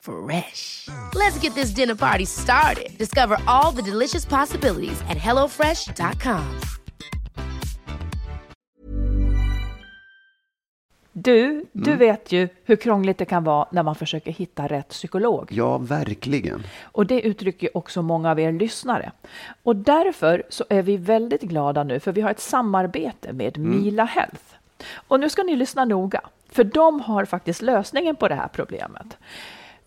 Fresh. Let's get this dinner party started. Discover all the delicious possibilities at hellofresh.com. Du, du Mm. vet ju hur krångligt det kan vara när man försöker hitta rätt psykolog. Ja, verkligen. Och det uttrycker också många av er lyssnare. Och därför så är vi väldigt glada nu, för vi har ett samarbete med Mila Health. Och nu ska ni lyssna noga, för de har faktiskt lösningen på det här problemet.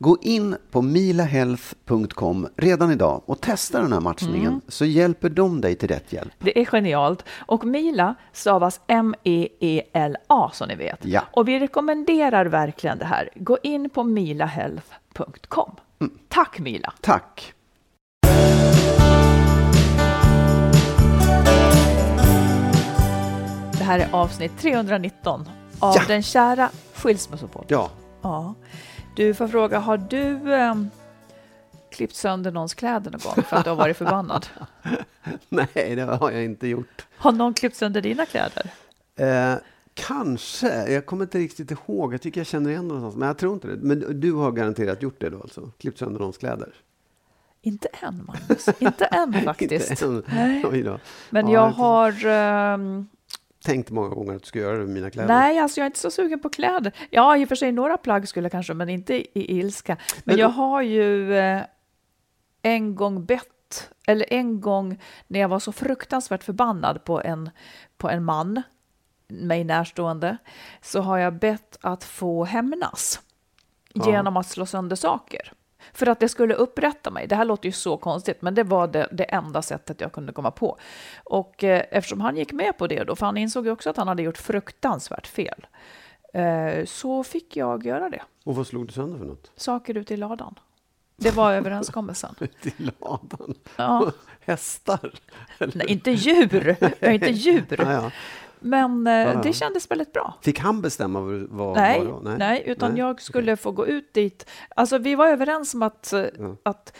Gå in på milahealth.com redan idag och testa den här matchningen så hjälper de dig till rätt hjälp. Det är genialt. Och Mila stavas M-E-E-L-A som ni vet. Ja. Och vi rekommenderar verkligen det här. Gå in på milahealth.com. Tack Mila! Tack! Det här är avsnitt 319 av Ja. den kära Skilsmässopodden. Ja, Ja. Du får fråga, har du ehm, klippt sönder någons kläder någon gång för att du har varit förbannad? nej det har jag inte gjort. Har någon klippt sönder dina kläder? Eh, kanske. Jag kommer inte riktigt ihåg. Jag tycker jag känner igen det någonstans. Men jag tror inte det. Men du har garanterat gjort det då alltså? Klippt sönder någons kläder? Inte än, Magnus. Inte än faktiskt. Inte än. Men Ja, jag har... ehm, Tänkt många gånger att du ska göra det med mina kläder. nej, alltså jag är inte så sugen på kläder. Ja, i och för sig några plagg skulle jag kanske, men inte i, ilska. Men, Men- jag har ju eh, en gång bett, eller en gång när jag var så fruktansvärt förbannad på en, på en man, mig närstående, så har jag bett att få hämnas genom att slå sönder saker. För att det skulle upprätta mig. Det här låter ju så konstigt, men det var det, det enda sättet jag kunde komma på. Och eh, eftersom han gick med på det då, för han insåg ju också att han hade gjort fruktansvärt fel, eh, så fick jag göra det. Och vad slog du sönder för något? Saker ute i ladan. Det var överenskommelsen. Ute i ladan? Ja. Hästar? Nej, inte djur. Jag är inte djur. Ja, ja. Men Ja, ja. det kändes väldigt bra. Fick han bestämma vad, vad Nej, var? nej. utan Nej, jag skulle få gå ut dit. Alltså vi var överens om att, eh, att...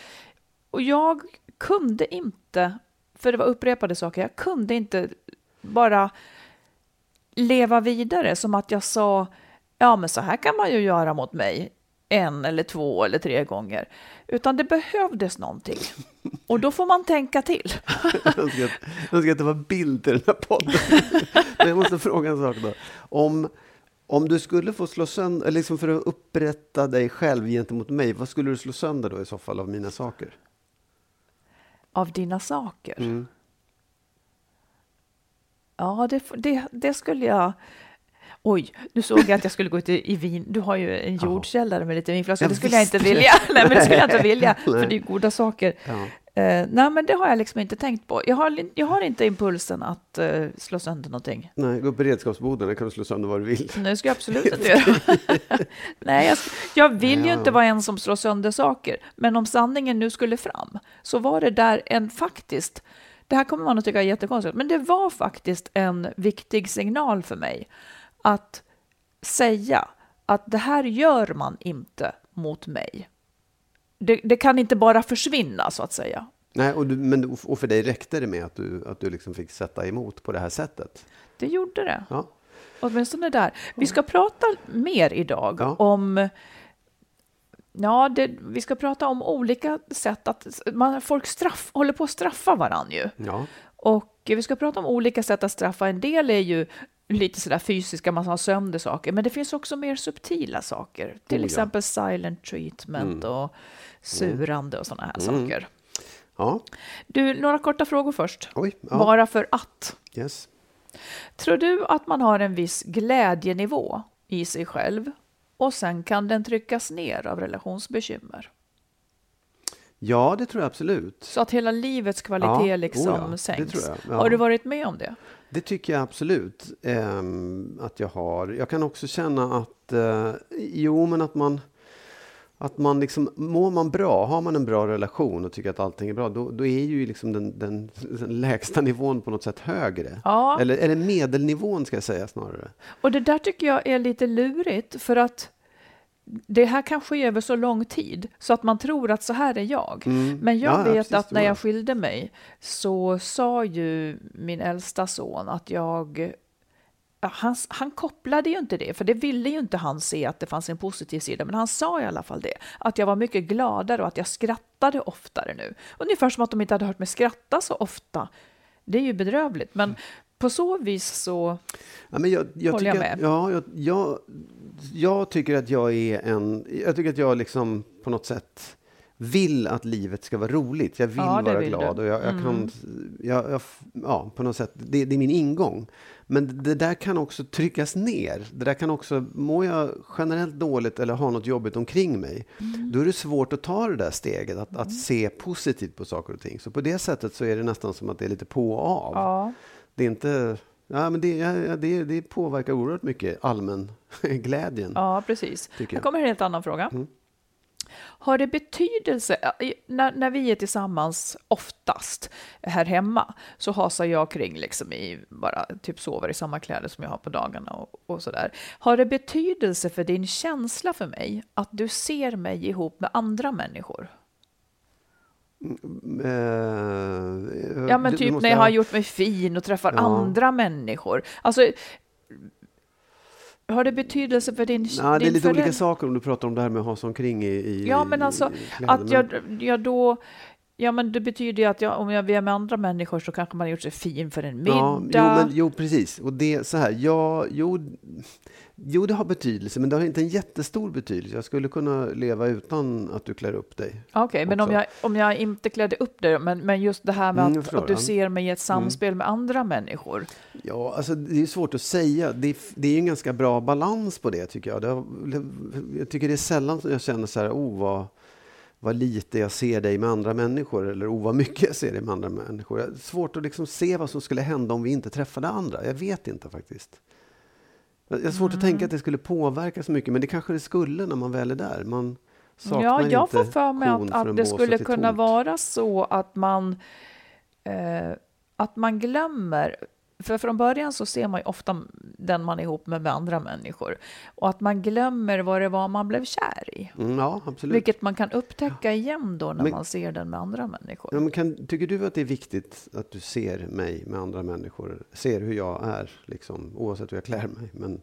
Och jag kunde inte, för det var upprepade saker, jag kunde inte bara leva vidare som att jag sa, ja men så här kan man ju göra mot mig en eller två eller tre gånger. Utan det behövdes någonting. Och då får man tänka till. Jag önskar jag önskar att det var bild i den här podden. Men jag måste fråga en sak då. Om, Om du skulle få slå sönder, eller liksom för att upprätta dig själv gentemot mig, vad skulle du slå sönder då i så fall av mina saker? Av dina saker? Mm. Ja, det, det, det skulle jag... Oj, nu såg jag att jag skulle gå ut i, i vin. Du har ju en jordkällare med lite vinflaskor. Det skulle jag inte vilja. Nej, men det skulle jag inte vilja, för det är goda saker. Ja. Eh, nej, men det har jag liksom inte tänkt på. Jag har, jag har inte impulsen att eh, slå sönder någonting. Nej, gå upp i redskapsboden, där kan du slå sönder vad du vill. Nej, det ska jag absolut inte göra. Nej, jag, jag vill ju Ja. inte vara en som slår sönder saker. Men om sanningen nu skulle fram, så var det där en faktiskt, det här kommer man att tycka är jättekonstigt, men det var faktiskt en viktig signal för mig att säga att det här gör man inte mot mig. Det, det kan inte bara försvinna, så att säga. Nej, och, du, men, och för dig räckte det med att du, att du liksom fick sätta emot på det här sättet? Det gjorde det. Ja. Åtminstone där. Vi ska prata mer idag Ja. om Ja, det, vi ska prata om olika sätt att man, folk straff, håller på att straffa varandra ju. ja. Och vi ska prata om olika sätt att straffa. En del är ju lite sådär fysiska, man har sönder saker, men det finns också mer subtila saker. Till Oh ja. exempel silent treatment och surande och sådana här Mm. saker. Ja, Du, några korta frågor först. oj. Ja. Bara för att. Yes. Tror du att man har en viss glädjenivå i sig själv och sen kan den tryckas ner av relationsbekymmer? Ja, det tror jag absolut. Så att hela livets kvalitet Ja, liksom oh ja, det sänks. Har du varit med om det? Det tycker jag absolut ehm, att jag har. Jag kan också känna att, eh, jo men att man, att man liksom, mår man bra, har man en bra relation och tycker att allting är bra, då, då är ju liksom den, den, den lägsta nivån på något sätt högre. Ja. Eller, eller medelnivån ska jag säga snarare. Och det där tycker jag är lite lurigt för att det här kan ske över så lång tid så att man tror att så här är jag. Mm. Men jag Ja, ja, vet precis, att när jag skilde mig så sa ju min äldsta son att jag Ja, han, han kopplade ju inte det, för det ville ju inte han se att det fanns en positiv sida, men han sa i alla fall det, att jag var mycket gladare och att jag skrattade oftare nu. Ungefär som att de inte hade hört mig skratta så ofta. Det är ju bedrövligt, men på så vis så... Ja, men jag, jag Håller jag tycker att, med. ja, jag, jag, jag tycker att jag är en... Jag tycker att jag liksom på något sätt vill att livet ska vara roligt. Jag vill Ja, vara vill glad du. och jag, jag kan... Jag, jag, ja, på något sätt. Det, det är min ingång. Men det där kan också tryckas ner. Det där kan också... Mår jag generellt dåligt eller har något jobbigt omkring mig, Mm. då är det svårt att ta det där steget, att, att se positivt på saker och ting. Så på det sättet så är det nästan som att det är lite på och av. Ja. Det är inte... Ja, men det, ja, det, det påverkar oerhört mycket allmän glädjen. Ja, precis. Här kommer en helt annan fråga. Mm. Har det betydelse, när, när vi är tillsammans oftast här hemma så hasar jag kring liksom i, bara typ sover i samma kläder som jag har på dagarna och, och sådär. Har det betydelse för din känsla för mig att du ser mig ihop med andra människor? Eh, Ja, men typ när jag ha- har gjort mig fin och träffar Ja. andra människor. Alltså, har det betydelse för din, det din är lite olika förälder- saker om du pratar om det här med att hasa omkring i, i Ja, men alltså i att jag, jag då... Ja, men det betyder ju att jag, om jag är med andra människor så kanske man har gjort sig fin för en middag. Ja, jo, men, jo, precis. Och det så här, ja, jo, jo, det har betydelse, men det har inte en jättestor betydelse. Jag skulle kunna leva utan att du klär upp dig. Okej, men om jag, om jag inte klädde upp det, men, men just det här med Mm, att, att du ser mig i ett samspel med andra människor. Ja, alltså det är svårt att säga. Det är, det är en ganska bra balans på det tycker jag. Det jag tycker det är sällan som jag känner så här, oh vad, vad lite jag ser dig med andra människor eller oh vad mycket jag ser dig med andra människor. Det är svårt att liksom se vad som skulle hända om vi inte träffade andra. Jag vet inte faktiskt. Jag har svårt att Mm. tänka att det skulle påverka så mycket, men det kanske det skulle när man väl är där. Man saknar Ja, jag inte får för mig att, att det skulle kunna tomt. vara så att man, eh, att man glömmer för från början så ser man ju ofta den man är ihop med med andra människor. Och att man glömmer vad det var man blev kär i. Mm, ja, absolut. Vilket man kan upptäcka igen då när Men- man ser den med andra människor. Ja, men kan, tycker du att det är viktigt att du ser mig med andra människor? Ser hur jag är, liksom, oavsett hur jag klär mig. Men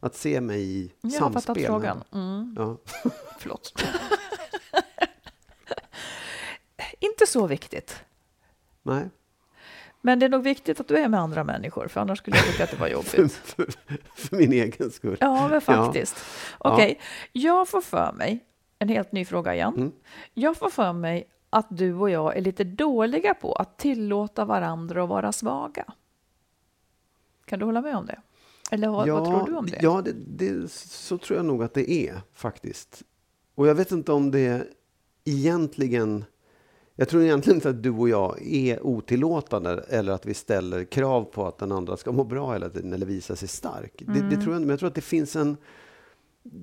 att se mig i Jag har samspel. fattat med frågan. andra. Mm, Ja. förlåt. Inte så viktigt. Nej. Men det är nog viktigt att du är med andra människor, för annars skulle jag tycka att det var jobbigt. för, för min egen skull. Ja, men faktiskt. Okej, jag får för mig, en helt ny fråga igen. Mm. Jag får för mig att du och jag är lite dåliga på att tillåta varandra att vara svaga. Kan du hålla med om det? Eller vad, vad tror du om det? Ja, det, det, så tror jag nog att det är faktiskt. Och jag vet inte om det egentligen... Jag tror egentligen inte att du och jag är otillåtande eller att vi ställer krav på att den andra ska må bra hela tiden eller visa sig stark. Det, Mm. det tror jag inte, men jag tror att det finns en...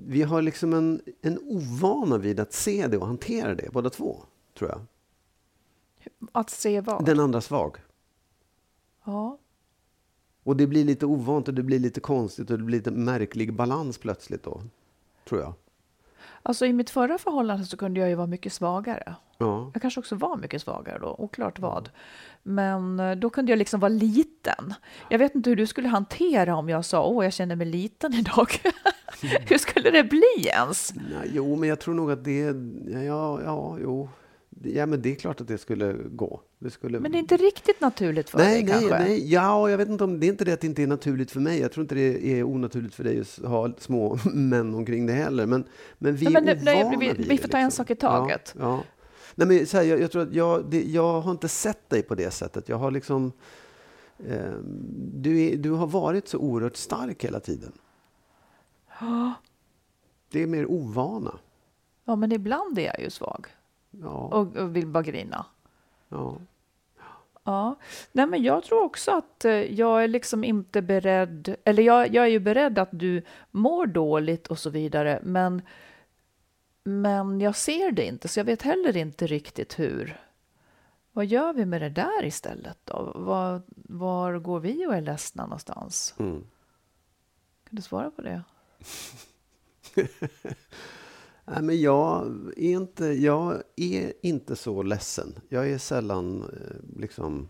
Vi har liksom en, en ovana vid att se det och hantera det, båda två, tror jag. Att se vad? Den andra svag. Ja. Och det blir lite ovant och det blir lite konstigt och det blir lite märklig balans plötsligt då, tror jag. Alltså i mitt förra förhållande så kunde jag ju vara mycket svagare. Ja. Jag kanske också var mycket svagare då, oklart vad. Men eh, då kunde jag liksom vara liten. Jag vet inte hur du skulle hantera om jag sa åh, jag känner mig liten idag. hur skulle det bli ens? Nej, jo, men jag tror nog att det... Ja, ja, jo. Ja, men det är klart att det skulle gå. Det skulle... Men det är inte riktigt naturligt för nej, dig nej, kanske? nej. Ja, jag vet inte om det är inte det att det inte är naturligt för mig. Jag tror inte det är onaturligt för dig att ha små män omkring dig heller. Men, men vi Nej, men är nu- nej, ovana vi- vi det, får ta en liksom. sak i taget. Ja, ja. Nej, men så här, jag, jag tror att jag, det, jag har inte sett dig på det sättet. Jag har liksom... Eh, du, är, du har varit så oerhört stark hela tiden. Det är mer ovana. Ja, men ibland är jag ju svag Ja, och, och vill bara grina. ja. Ja, nej men jag tror också att eh, jag är liksom inte beredd, eller jag, jag är ju beredd att du mår dåligt och så vidare, men, men jag ser det inte, så jag vet heller inte riktigt hur. Vad gör vi med det där istället då? Var, var går vi och är ledsna någonstans? Mm. Kan du svara på det? Nej, men jag är, inte, jag är inte så ledsen. Jag är sällan eh, liksom...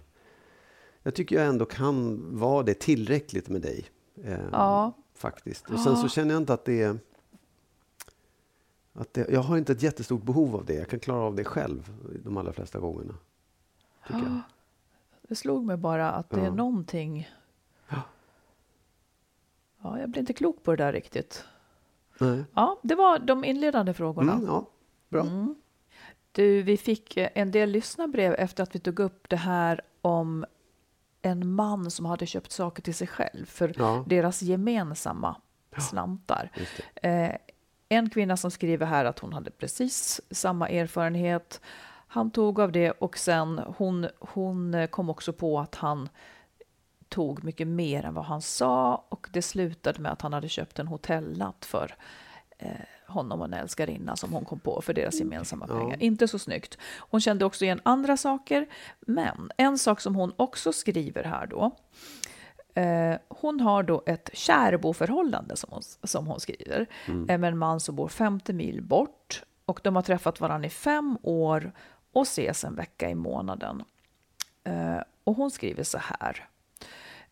Jag tycker jag ändå kan vara det tillräckligt med dig. Eh, Ja. Faktiskt. Och sen så känner jag inte att det är... Att det, jag har inte ett jättestort behov av det. Jag kan klara av det själv de allra flesta gångerna. Tycker jag. Det slog mig bara att det är Ja. någonting... Ja. Ja, jag blir inte klok på det där riktigt. Nej. Ja, det var de inledande frågorna. Mm, ja, bra. Mm. Du, vi fick eh, en del lyssnarbrev efter att vi tog upp det här om en man som hade köpt saker till sig själv för Ja. deras gemensamma slantar. Just det. Eh, en kvinna som skriver här att hon hade precis samma erfarenhet. Han tog av det och sen hon, hon eh, kom också på att han tog mycket mer än vad han sa och det slutade med att han hade köpt en hotelnatt för eh, honom och en älskarinna som hon kom på för deras gemensamma Ja. pengar. Inte så snyggt. Hon kände också igen andra saker, men en sak som hon också skriver här då. Eh, hon har då ett kärboförhållande som hon, som hon skriver eh, med en man som bor 50 mil bort och de har träffat varandra i fem år och ses en vecka i månaden. Eh, och hon skriver så här.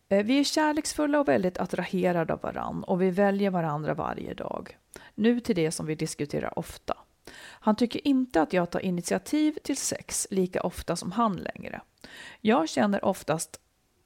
Eh, vi är kärleksfulla och väldigt attraherade av varann och vi väljer varandra varje dag. Nu till det som vi diskuterar ofta. Han tycker inte att jag tar initiativ till sex lika ofta som han längre. Jag känner oftast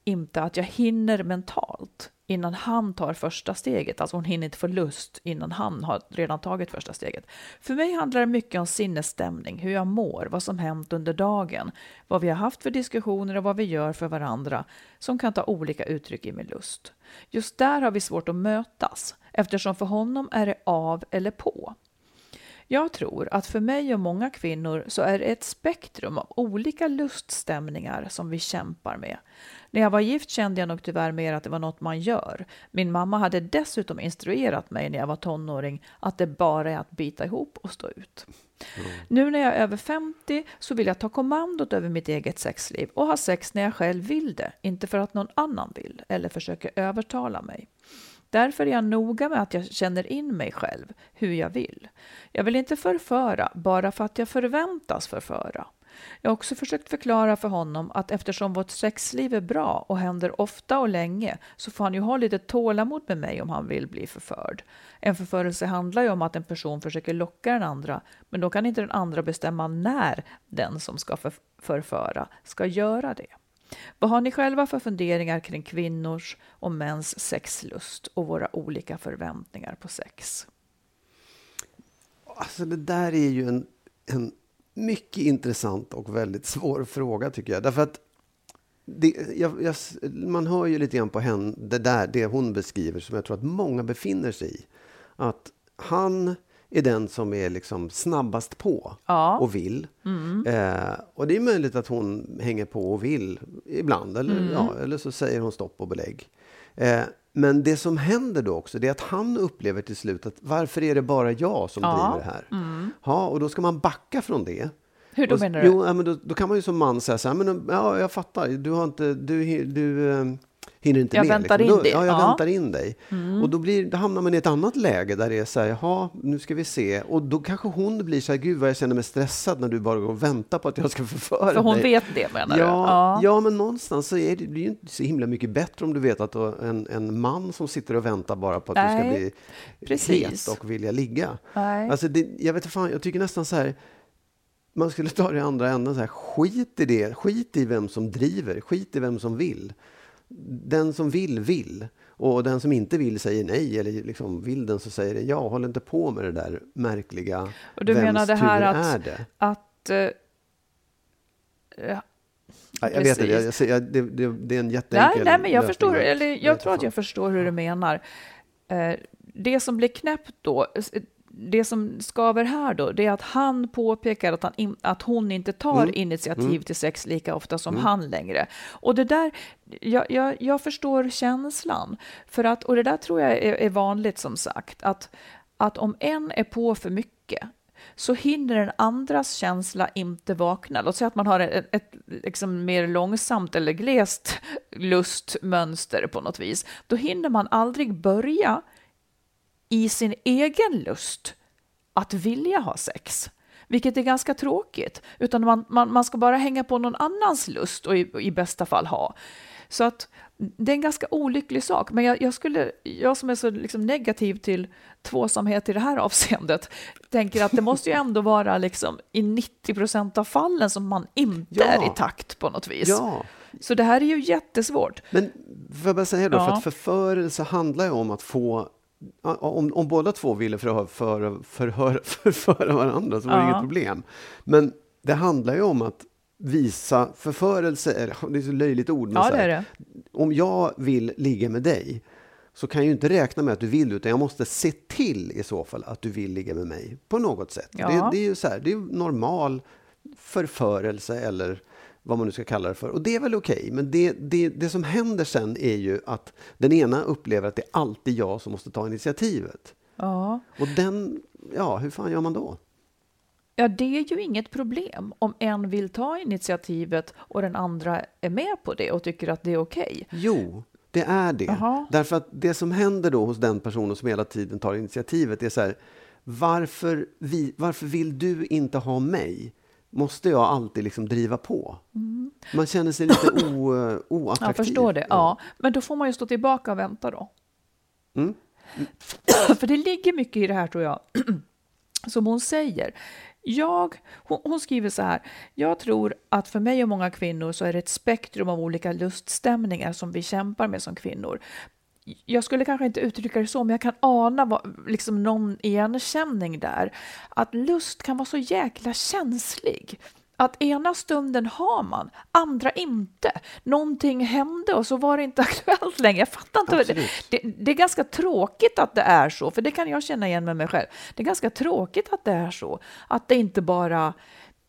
inte att jag hinner mentalt innan han tar första steget. Alltså hon hinner inte få lust innan han har redan tagit första steget. För mig handlar det mycket om sinnesstämning, hur jag mår, vad som hänt under dagen, vad vi har haft för diskussioner och vad vi gör för varandra som kan ta olika uttryck i min lust. Just där har vi svårt att mötas eftersom för honom är det av eller på. Jag tror att för mig och många kvinnor så är det ett spektrum av olika luststämningar som vi kämpar med. När jag var gift kände jag nog tyvärr mer att det var något man gör. Min mamma hade dessutom instruerat mig när jag var tonåring att det bara är att bita ihop och stå ut. Nu när jag är över 50 så vill jag ta kommandot över mitt eget sexliv och ha sex när jag själv vill det, inte för att någon annan vill eller försöker övertala mig. Därför är jag noga med att jag känner in mig själv, hur jag vill. Jag vill inte förföra bara för att jag förväntas förföra. Jag har också försökt förklara för honom att eftersom vårt sexliv är bra och händer ofta och länge så får han ju ha lite tålamod med mig om han vill bli förförd. En förförelse handlar ju om att en person försöker locka den andra men då kan inte den andra bestämma när den som ska förföra ska göra det. Vad har ni själva för funderingar kring kvinnors och mäns sexlust och våra olika förväntningar på sex? Alltså det där är ju en, en mycket intressant och väldigt svår fråga tycker jag. Därför att det, jag, jag, man hör ju lite grann på henne, det där, det hon beskriver som jag tror att många befinner sig i. Att han är den som är liksom snabbast på Ja. och vill. Mm. Eh, och det är möjligt att hon hänger på och vill ibland. Eller, Mm. ja, eller så säger hon stopp och belägg. Eh, men det som händer då också, det är att han upplever till slut att varför är det bara jag som Ja. Mm. driver det här? Ja, och då ska man backa från det. Hur då Och- menar du? Jo, ja, men då, då kan man ju som man säga så här, men, ja, jag fattar, du, har inte, du, du eh, hinner inte Jag med. väntar liksom. in då, dig. Ja, jag Ja. Mm. väntar in dig. Och då, blir, då hamnar man i ett annat läge där det är så här, jaha, nu ska vi se. Och då kanske hon blir så här, gud vad jag känner mig stressad när du bara går och väntar på att jag ska förföra För hon dig. vet det menar Ja, du? ja. men någonstans så är det, det blir ju inte så himla mycket bättre om du vet att du en, en man som sitter och väntar bara på att du Nej, ska bli precis. het och vilja ligga. Nej. Alltså det, jag vet fan, jag tycker nästan så här, man skulle ta det i andra änden så här, skit i det, skit i vem som driver, skit i vem som vill. Den som vill, vill. Och den som inte vill säger nej, eller liksom vill den så säger den ja, håll inte på med det där märkliga, Och du vems menar det här att- är det? Att... eh, ja, Ja, jag vet inte, jag, jag, jag, det, det, det är en Nej, jätteenkel nej, men jag förstår, eller jag tror att jag förstår hur du menar. Eh, Det som blir knäppt då, det som skaver här då, det är att han påpekar att, han in, att hon inte tar Mm. initiativ till sex lika ofta som han längre. Och det där, jag, jag, jag förstår känslan. För att, och det där tror jag är, är vanligt som sagt, att, att om en är på för mycket, så hinner den andras känsla inte vakna. Låt säga att man har ett, ett liksom mer långsamt eller glest lustmönster på något vis. Då hinner man aldrig börja i sin egen lust att vilja ha sex. Vilket är ganska tråkigt. Utan man, man, man ska bara hänga på någon annans lust och i, i bästa fall ha. Så att det är en ganska olycklig sak. Men jag, jag, skulle, jag som är så liksom negativ till tvåsamhet i det här avseendet tänker att det måste ju ändå vara liksom i 90 procent av fallen som man inte Ja. är i takt på något vis. Ja, Så det här är ju jättesvårt. men får jag bara säga då, för Ja. att förförelse handlar ju om att få om, om båda två ville förhöra, för, förhöra, förföra varandra så var det Ja. inget problem. Men det handlar ju om att visa förförelse, det är så löjligt ord, men Ja, det det. om jag vill ligga med dig så kan jag ju inte räkna med att du vill utan jag måste se till i så fall att du vill ligga med mig på något sätt. Ja. Det, det är ju så här, det är normal förförelse eller vad man nu ska kalla det för. Och det är väl okej, men det, det, det som händer sen är ju att den ena upplever att det är alltid jag som måste ta initiativet. Ja. Och den, ja, hur fan gör man då? Ja, det är ju inget problem om en vill ta initiativet och den andra är med på det och tycker att det är okej. Jo, det är det. Jaha. Därför att det som händer då hos den personen som hela tiden tar initiativet är så här, varför, vi, varför vill du inte ha mig? Måste jag alltid liksom driva på? Man känner sig lite o, oattraktiv. Mm. Jag förstår det. Ja, men då får man ju stå tillbaka och vänta då. Mm. För det ligger mycket i det här tror jag. Som hon säger. Jag, hon, hon skriver så här. Jag tror att för mig och många kvinnor så är det ett spektrum av olika luststämningar som vi kämpar med som kvinnor. Jag skulle kanske inte uttrycka det så, men jag kan ana vad, liksom någon igenkänning där. Att lust kan vara så jäkla känslig. Att ena stunden har man, andra inte. Någonting hände och så var det inte aktuellt längre. Jag fattar inte. Absolut. Det, det är ganska tråkigt att det är så, för det kan jag känna igen med mig själv. Det är ganska tråkigt att det är så. Att det inte bara...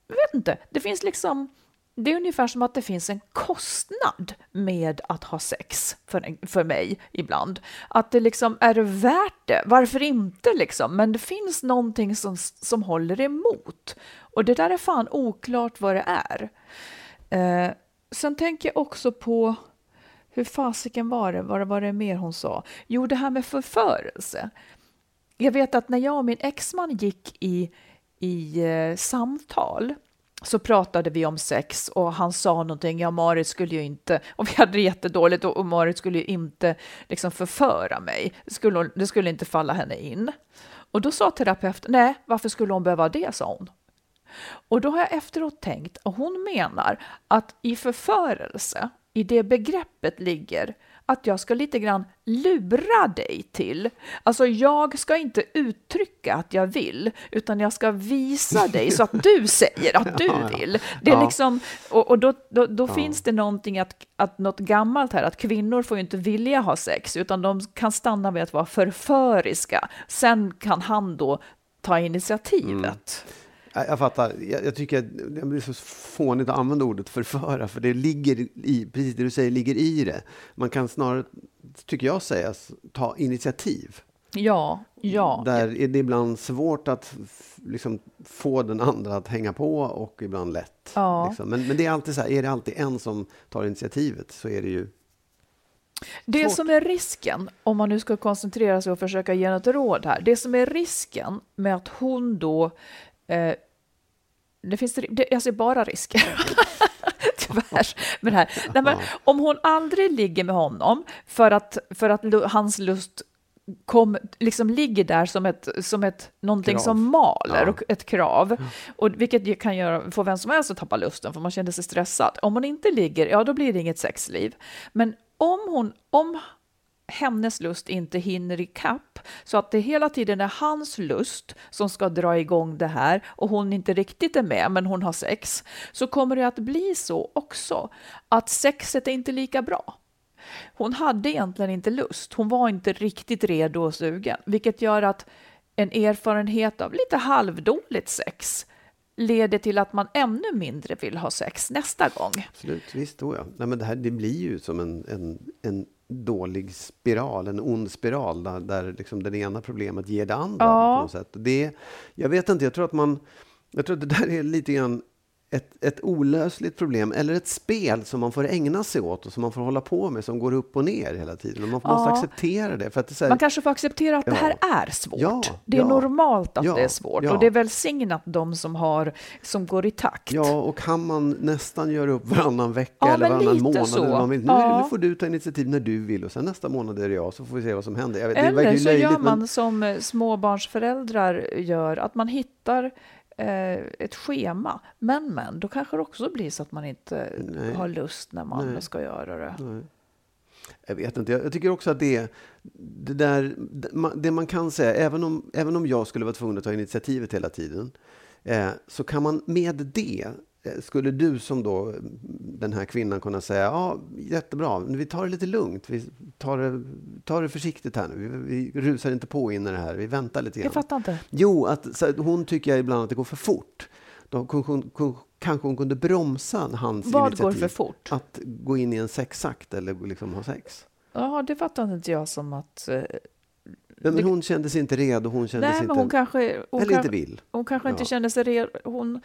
Jag vet inte, det finns liksom... Det är ungefär som att det finns en kostnad med att ha sex för, en- för mig ibland. Att det liksom, är det värt det? Varför inte liksom? Men det finns någonting som, som håller emot. Och det där är fan oklart vad det är. Eh, sen tänker jag också på, hur fasiken var det? Vad var det mer hon sa? Jo, det här med förförelse. Jag vet att när jag och min exman gick i, i eh, samtal så pratade vi om sex och han sa någonting, ja Marit skulle ju inte, och vi hade det jättedåligt och, och Marit skulle ju inte liksom förföra mig, det skulle, hon- det skulle inte falla henne in. Och då sa terapeuten, nej varför skulle hon behöva det, sa hon. Och då har jag efteråt tänkt, och hon menar att i förförelse, i det begreppet ligger att jag ska lite grann lura dig till. Alltså jag ska inte uttrycka att jag vill, utan jag ska visa dig så att du säger att du vill. Det är Ja. liksom, och, och då, då, då finns det någonting att, att något gammalt här, att kvinnor får ju inte vilja ha sex, utan de kan stanna med att vara förföriska. Sen kan han då ta initiativet. Jag, jag fattar. Jag, jag tycker att det blir så fånigt att använda ordet förföra, för det ligger i, precis det du säger, ligger i det. Man kan snarare, tycker jag säga, ta initiativ. Ja, ja. Där är det ibland svårt att liksom, få den andra att hänga på och ibland lätt. Ja. Liksom. Men, men det är alltid så här, är det alltid en som tar initiativet så är det ju... Det Svårt. som är risken, om man nu ska koncentrera sig och försöka ge något råd här, det som är risken med att hon då, eh, det finns, det, jag ser bara risker. Tyvärr. det här. Nej, men, om hon aldrig ligger med honom för att, för att hans lust kom, liksom ligger där som ett, som ett någonting Krav. som maler Ja. och ett krav. Och vilket kan göra, få vem som helst att tappa lusten för man känner sig stressad. Om hon inte ligger, ja då blir det inget sexliv. Men om hon, om hennes lust inte hinner ikapp så att det hela tiden är hans lust som ska dra igång det här och hon inte riktigt är med men hon har sex så kommer det att bli så också att sexet är inte lika bra. Hon hade egentligen inte lust. Hon var inte riktigt redo och sugen, vilket gör att en erfarenhet av lite halvdåligt sex leder till att man ännu mindre vill ha sex nästa gång. Absolut, visst. Då ja. Nej, men det, här, det blir ju som en, en, en dålig spiral, en ond spiral där, där liksom det ena problemet ger det andra. Ja. På något sätt. Det, jag vet inte, jag tror att man... Jag tror att det där är lite grann ett, ett olösligt problem eller ett spel som man får ägna sig åt och som man får hålla på med som går upp och ner hela tiden. Och man måste Ja. acceptera det. För att det här, Man kanske får acceptera att det här Ja. är svårt. Ja, det är ja. normalt att Ja, det är svårt ja. och det är välsignat de som, har, som går i takt. Ja, och kan man nästan göra upp varannan vecka Ja, eller men varannan månad? så. Eller man vill. Nu, Ja. nu får du ta initiativ när du vill och sen nästa månad är det jag, så får vi se vad som händer. Vet, Eller så löjligt, gör men- man som eh, småbarnsföräldrar gör, att man hittar ett schema. Men, men, då kanske det också blir så att man inte Nej. har lust när man Nej. ska göra det. Jag vet inte. Jag, jag tycker också att det, det där, det man, det man kan säga, även om, även om jag skulle vara tvungen att ta initiativet hela tiden, eh, så kan man med det, eh, skulle du som då den här kvinnan kunna säga, ja jättebra, men vi tar det lite lugnt, vi tar det, tar det försiktigt här nu, vi, vi rusar inte på in i det här, vi väntar lite grann. Jag fattar inte. Jo, att, så, hon tycker ibland att det går för fort. Då kanske hon, kun- kanske hon kunde bromsa hans Vad initiativ. går för fort? Att gå in i en sexakt eller liksom ha sex. Ja, det fattar inte jag som att... eh, Nej, men hon kände sig inte redo, hon kände Nej, sig men inte... hon kanske... Hon eller kan, inte vill. Hon kanske inte Ja. känner sig redo. Hon,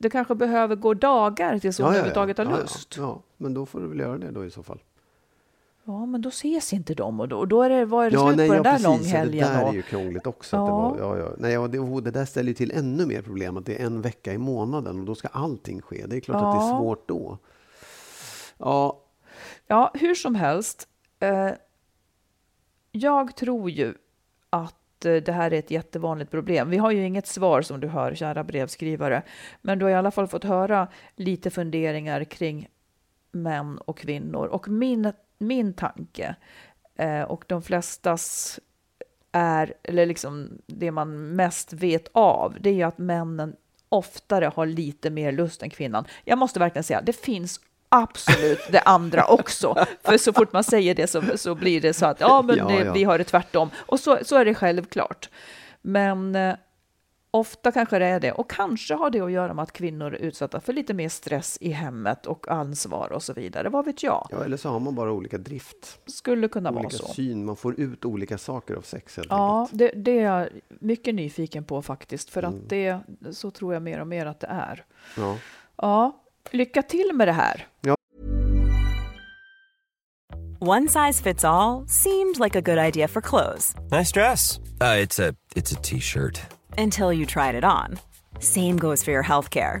det kanske behöver gå dagar tills hon överhuvudtaget har ja, lust. Ja, ja, men då får du väl göra det då i så fall. Ja, men då ses inte de och då, och då är det, var är det ja, slut nej, på ja, den där precis. Ja, långhelgen. Det där är och- ju krångligt också. Ja. Att det, var, ja, ja. Nej, ja, det, oh, det där ställer ju till ännu mer problem, att det är en vecka i månaden och då ska allting ske. Det är klart att det är Ja. svårt då. Ja, Ja, hur som helst. Eh, jag tror ju att Eh, det här är ett jättevanligt problem. Vi har ju inget svar som du hör, kära brevskrivare. Men du har i alla fall fått höra lite funderingar kring män och kvinnor. Och min, min tanke eh, och de flestas är, eller liksom det man mest vet av, det är ju att männen oftare har lite mer lust än kvinnan. Jag måste verkligen säga, det finns absolut det andra också. För så fort man säger det så, så blir det så att ja, men Ja, det, ja. vi har det tvärtom. Och så, så är det självklart. Men eh, ofta kanske det är det. Och kanske har det att göra med att kvinnor är utsatta för lite mer stress i hemmet och ansvar och så vidare. Vad vet jag? ja, eller så har man bara olika drift. Skulle kunna vara olika så. syn, man får ut olika saker av sex helt Ja, det, det är jag mycket nyfiken på faktiskt. För Mm. att det, så tror jag mer och mer att det är. Ja. Ja, lycka till med det här. One size fits all seemed like a good idea for clothes Nice dress. Uh, it's a it's a t-shirt. until you tried it on. Same goes for your healthcare.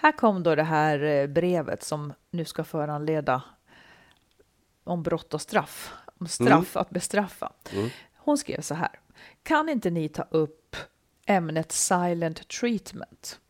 Här kom då det här eh, brevet som nu ska föranleda om brott och straff. Om straff, att bestraffa. Hon skrev så här. Kan inte ni ta upp ämnet silent treatment?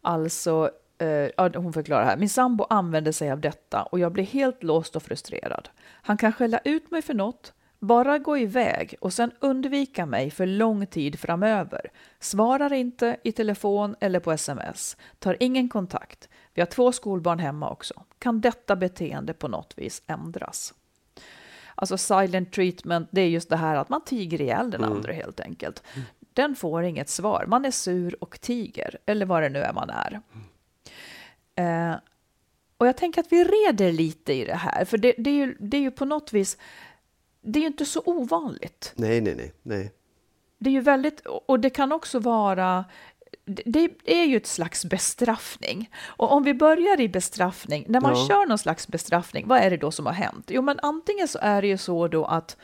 Alltså, eh, hon förklarar här. Min sambo använder sig av detta och jag blir helt låst och frustrerad. Han kan skälla ut mig för något, bara gå iväg och sen undvika mig för lång tid framöver. Svarar inte i telefon eller på sms. Tar ingen kontakt. Vi har två skolbarn hemma också. Kan detta beteende på något vis ändras? Alltså silent treatment, det är just det här att man tiger ihjäl den andra helt enkelt. Den får inget svar. Man är sur och tiger, eller vad det nu är man är. Eh, och jag tänker att vi reder lite i det här, för det, det, är, ju, det är ju på något vis, det är ju inte så ovanligt. Nej, nej, nej. nej. Det är ju väldigt, och det kan också vara, det är ju ett slags bestraffning. Och om vi börjar i bestraffning, när man Ja. kör någon slags bestraffning, vad är det då som har hänt? Jo, men antingen så är det ju så då att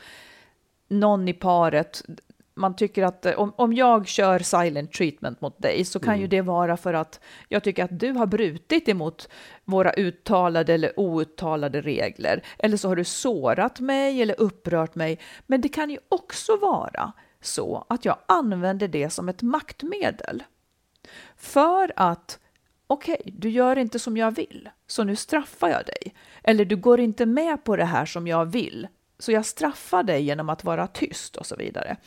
någon i paret, man tycker att eh, om, om jag kör silent treatment mot dig så kan ju det vara för att jag tycker att du har brutit emot våra uttalade eller outtalade regler. Eller så har du sårat mig eller upprört mig. Men det kan ju också vara så att jag använder det som ett maktmedel. För att, okej, du gör inte som jag vill, så nu straffar jag dig. Eller du går inte med på det här som jag vill, så jag straffar dig genom att vara tyst och så vidare.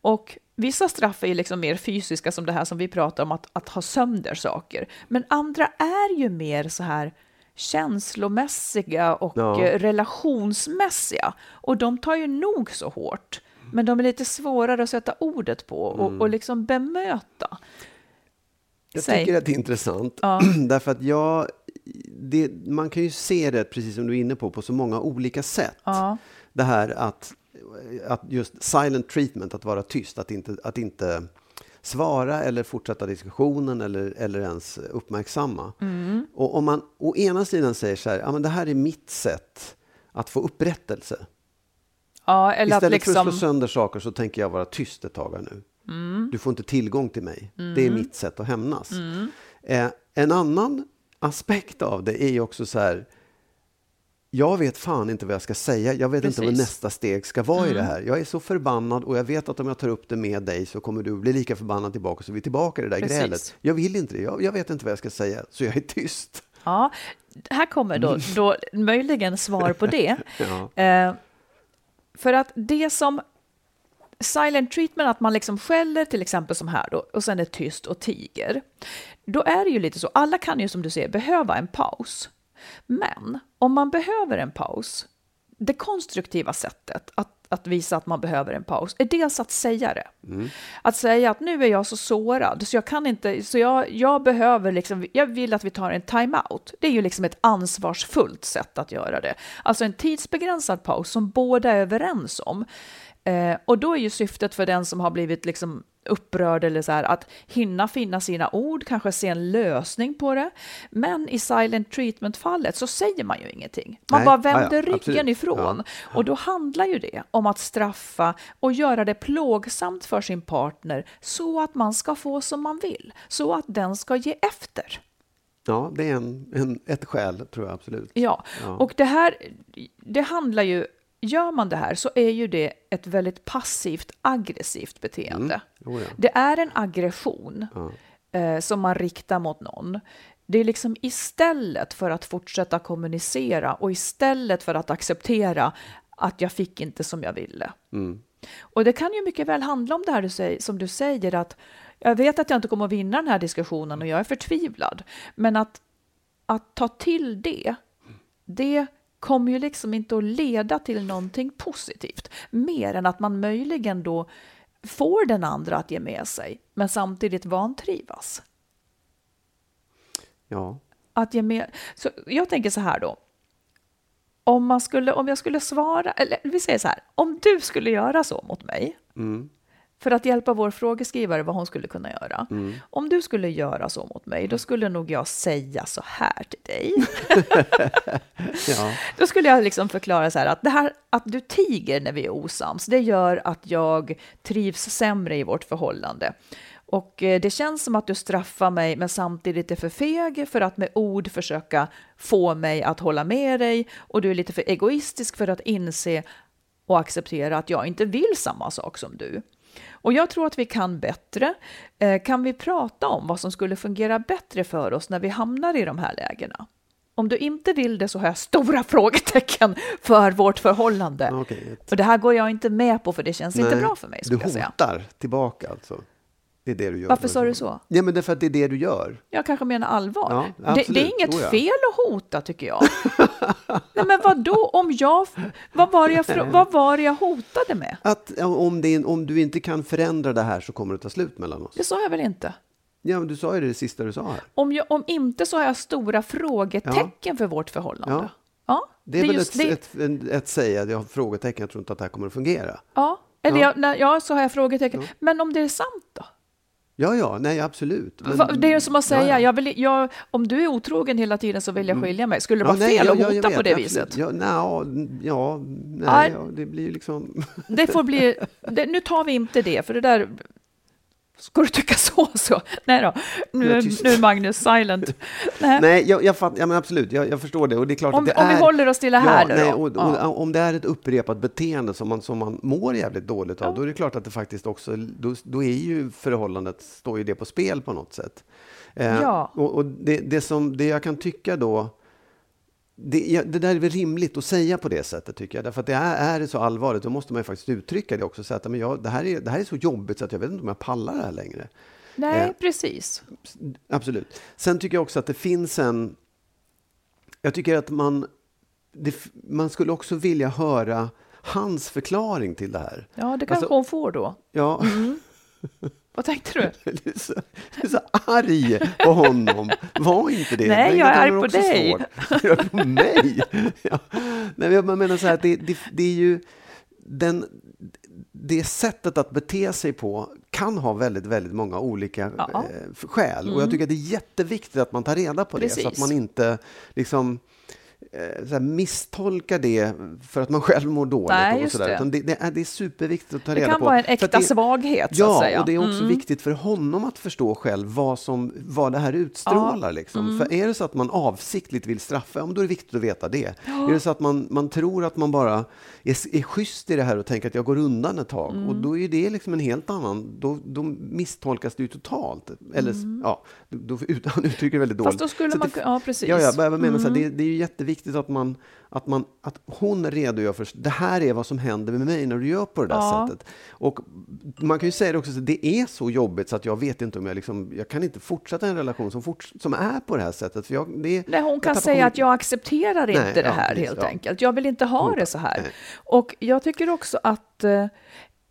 Och vissa straff är liksom mer fysiska, som det här som vi pratar om, att, att ha sönder saker. Men andra är ju mer så här känslomässiga och Ja. eh, relationsmässiga. Och de tar ju nog så hårt. Men de är lite svårare att sätta ordet på och, och liksom bemöta. Jag Säg. tycker att det är intressant. Ja. Därför att jag, det, man kan ju se det, precis som du är inne på, på så många olika sätt. Ja. Det här att, att just silent treatment, att vara tyst, att inte, att inte svara eller fortsätta diskussionen eller, eller ens uppmärksamma. Mm. Och om man å ena sidan säger så här, ja, men det här är mitt sätt att få upprättelse. Ja, Istället att liksom... för att slå sönder saker så tänker jag vara tyst ett tag nu. Mm. Du får inte tillgång till mig. Det är mitt sätt att hämnas. Eh, en annan aspekt av det är ju också så här. Jag vet fan inte vad jag ska säga. Jag vet inte vad Precis. nästa steg ska vara i det här. Jag är så förbannad och jag vet att om jag tar upp det med dig så kommer du bli lika förbannad tillbaka så vi är tillbaka i det där Precis. grälet. Jag vill inte det. Jag, jag vet inte vad jag ska säga så jag är tyst. Ja, här kommer då, då möjligen svar på det. Ja. Eh, för att det som silent treatment, att man liksom skäller till exempel som här då, och sen är tyst och tiger. Då är det ju lite så, alla kan ju som du säger behöva en paus. Men om man behöver en paus, det konstruktiva sättet att, att visa att man behöver en paus är dels att säga det. Att säga att nu är jag så sårad så jag kan inte, så jag, jag behöver liksom, jag vill att vi tar en time-out. Det är ju liksom ett ansvarsfullt sätt att göra det. Alltså en tidsbegränsad paus som båda är överens om. Eh, och då är ju syftet för den som har blivit liksom upprörd eller så här att hinna finna sina ord, kanske se en lösning på det. Men i silent treatment-fallet så säger man ju ingenting. Man Nej, bara ja, ja, vänder ryggen absolut. ifrån. Och då handlar ju det om att straffa och göra det plågsamt för sin partner så att man ska få som man vill, så att den ska ge efter. Ja, det är en, en, ett skäl, tror jag absolut. Ja, Ja. och det här, det handlar ju, gör man det här så är ju det ett väldigt passivt aggressivt beteende. Jo, ja. Det är en aggression eh, som man riktar mot någon. Det är liksom istället för att fortsätta kommunicera och istället för att acceptera att jag fick inte som jag ville. Mm. Och det kan ju mycket väl handla om det här du säger, som du säger att jag vet att jag inte kommer att vinna den här diskussionen och jag är förtvivlad. Men att, att ta till det, det kommer ju liksom inte att leda till någonting positivt. Mer än att man möjligen då får den andra att ge med sig, men samtidigt vantrivas. Ja. Att ge med, så jag tänker så här då. Om, man skulle, om jag skulle svara, eller vi säger så här, om du skulle göra så mot mig, Mm. För att hjälpa vår frågeskrivare vad hon skulle kunna göra. Mm. Om du skulle göra så mot mig, då skulle nog jag säga så här till dig. Ja. Då skulle jag liksom förklara så här att det här att du tiger när vi är osams, det gör att jag trivs sämre i vårt förhållande. Och eh, det känns som att du straffar mig men samtidigt är för feg för att med ord försöka få mig att hålla med dig och du är lite för egoistisk för att inse och acceptera att jag inte vill samma sak som du. Och jag tror att vi kan bättre. Eh, Kan vi prata om vad som skulle fungera bättre för oss när vi hamnar i de här lägena? Om du inte vill det så har jag stora frågetecken för vårt förhållande. Okej. Och det här går jag inte med på för det känns inte Nej, bra för mig. Du jag säga. hotar tillbaka alltså? Det är det du gör. Varför sa du så? Ja, men det är för att det är det du gör. Jag kanske menar allvar. Ja, det, det är inget Oh, ja. fel att hota tycker jag. Nej, men vad då om jag... Vad var, det jag vad var det jag hotade med? Att ja, om, det, om du inte kan förändra det här så kommer det ta slut mellan oss. Det sa jag väl inte? Ja, men du sa ju det, det sista du sa här. Om, jag, om inte så har jag stora frågetecken för vårt förhållande. Ja. Ja, Det är, väl just ett, det. ett, en- ett säga, jag har frågetecken, jag tror inte att det här kommer att fungera. Ja, eller Ja. Jag, när, ja, så har jag frågetecken. Men om det är sant då? Ja, ja, nej absolut. Men- det är som att säga, Ja, ja. Jag vill, jag, om du är otrogen hela tiden så vill jag skilja mig. Skulle det Ja, vara nej, fel ja, att ja, hota jag på vet, det absolut. viset? Ja, ja, ja, nej, ja, det blir liksom... Det får bli, det, nu tar vi inte det, för det där... Ska du tycka så så? Nej då, nu, är nu är Magnus silent. Nej. Nej, jag, jag fatt, ja, men absolut, jag, jag förstår det. Och det är klart Om, att det om är... vi håller oss till det här ja, nu nej, då. och, och, Ja. Om det är ett upprepat beteende som man, som man mår jävligt dåligt av, då är det klart att det faktiskt också, då, då är ju förhållandet, står ju det på spel på något sätt. Eh, Ja. Och, och det, det, som, det jag kan tycka då, det, ja, det där är väl rimligt att säga på det sättet tycker jag. Därför att det är, är det så allvarligt, då måste man ju faktiskt uttrycka det också. Säga att men jag, det, här är, det här är så jobbigt så att jag vet inte om jag pallar det här längre. Nej, eh, precis. Absolut. Sen tycker jag också att det finns en... Jag tycker att man... Det, man skulle också vilja höra hans förklaring till det här. Ja, det kanske Alltså- hon får då. Ja, Vad tänkte du? du, är så, du är så arg på honom. Var inte det. Nej, Men jag är arg på dig. svårt. Jag är på mig? Ja. Nej, jag menar så här det, det, det är ju... Den, det sättet att bete sig på kan ha väldigt, väldigt många olika Ja. Mm. eh, skäl. Och jag tycker att det är jätteviktigt att man tar reda på det så att Precis. man inte liksom så här, misstolkar det för att man själv mår dåligt. Nej, och just sådär. det. Det, det, är, det är superviktigt att ta Det reda kan på. vara en För att äkta det- svaghet, så Ja, att säga. Mm. och det är också viktigt för honom att förstå själv vad, som, vad det här utstrålar. Liksom. Mm. För är det så att man avsiktligt vill straffa, ja, då är det viktigt att veta det. Är det så att man, man tror att man bara är, är schysst i det här och tänker att jag går undan ett tag, Mm. och då är det liksom en helt annan, då, då misstolkas det ju totalt. Eller, ja, då, då, han uttrycker det väldigt dåligt. Mm. Fast då skulle Så man... det- Ja, precis. Mm. Ja, ja, jag menar så här, det, det är ju jätteviktigt att, man, att, man, att hon redogör för det här är vad som händer med mig när du gör på det där Ja. sättet. Och man kan ju säga det också, så det är så jobbigt så att jag vet inte om jag liksom, jag kan inte fortsätta en relation som, fort, som är på det här sättet. För jag, det, Nej, hon kan säga att jag accepterar inte Nej, det ja, här precis, helt ja. enkelt. Jag vill inte ha det så här. Nej. Och jag tycker också att eh,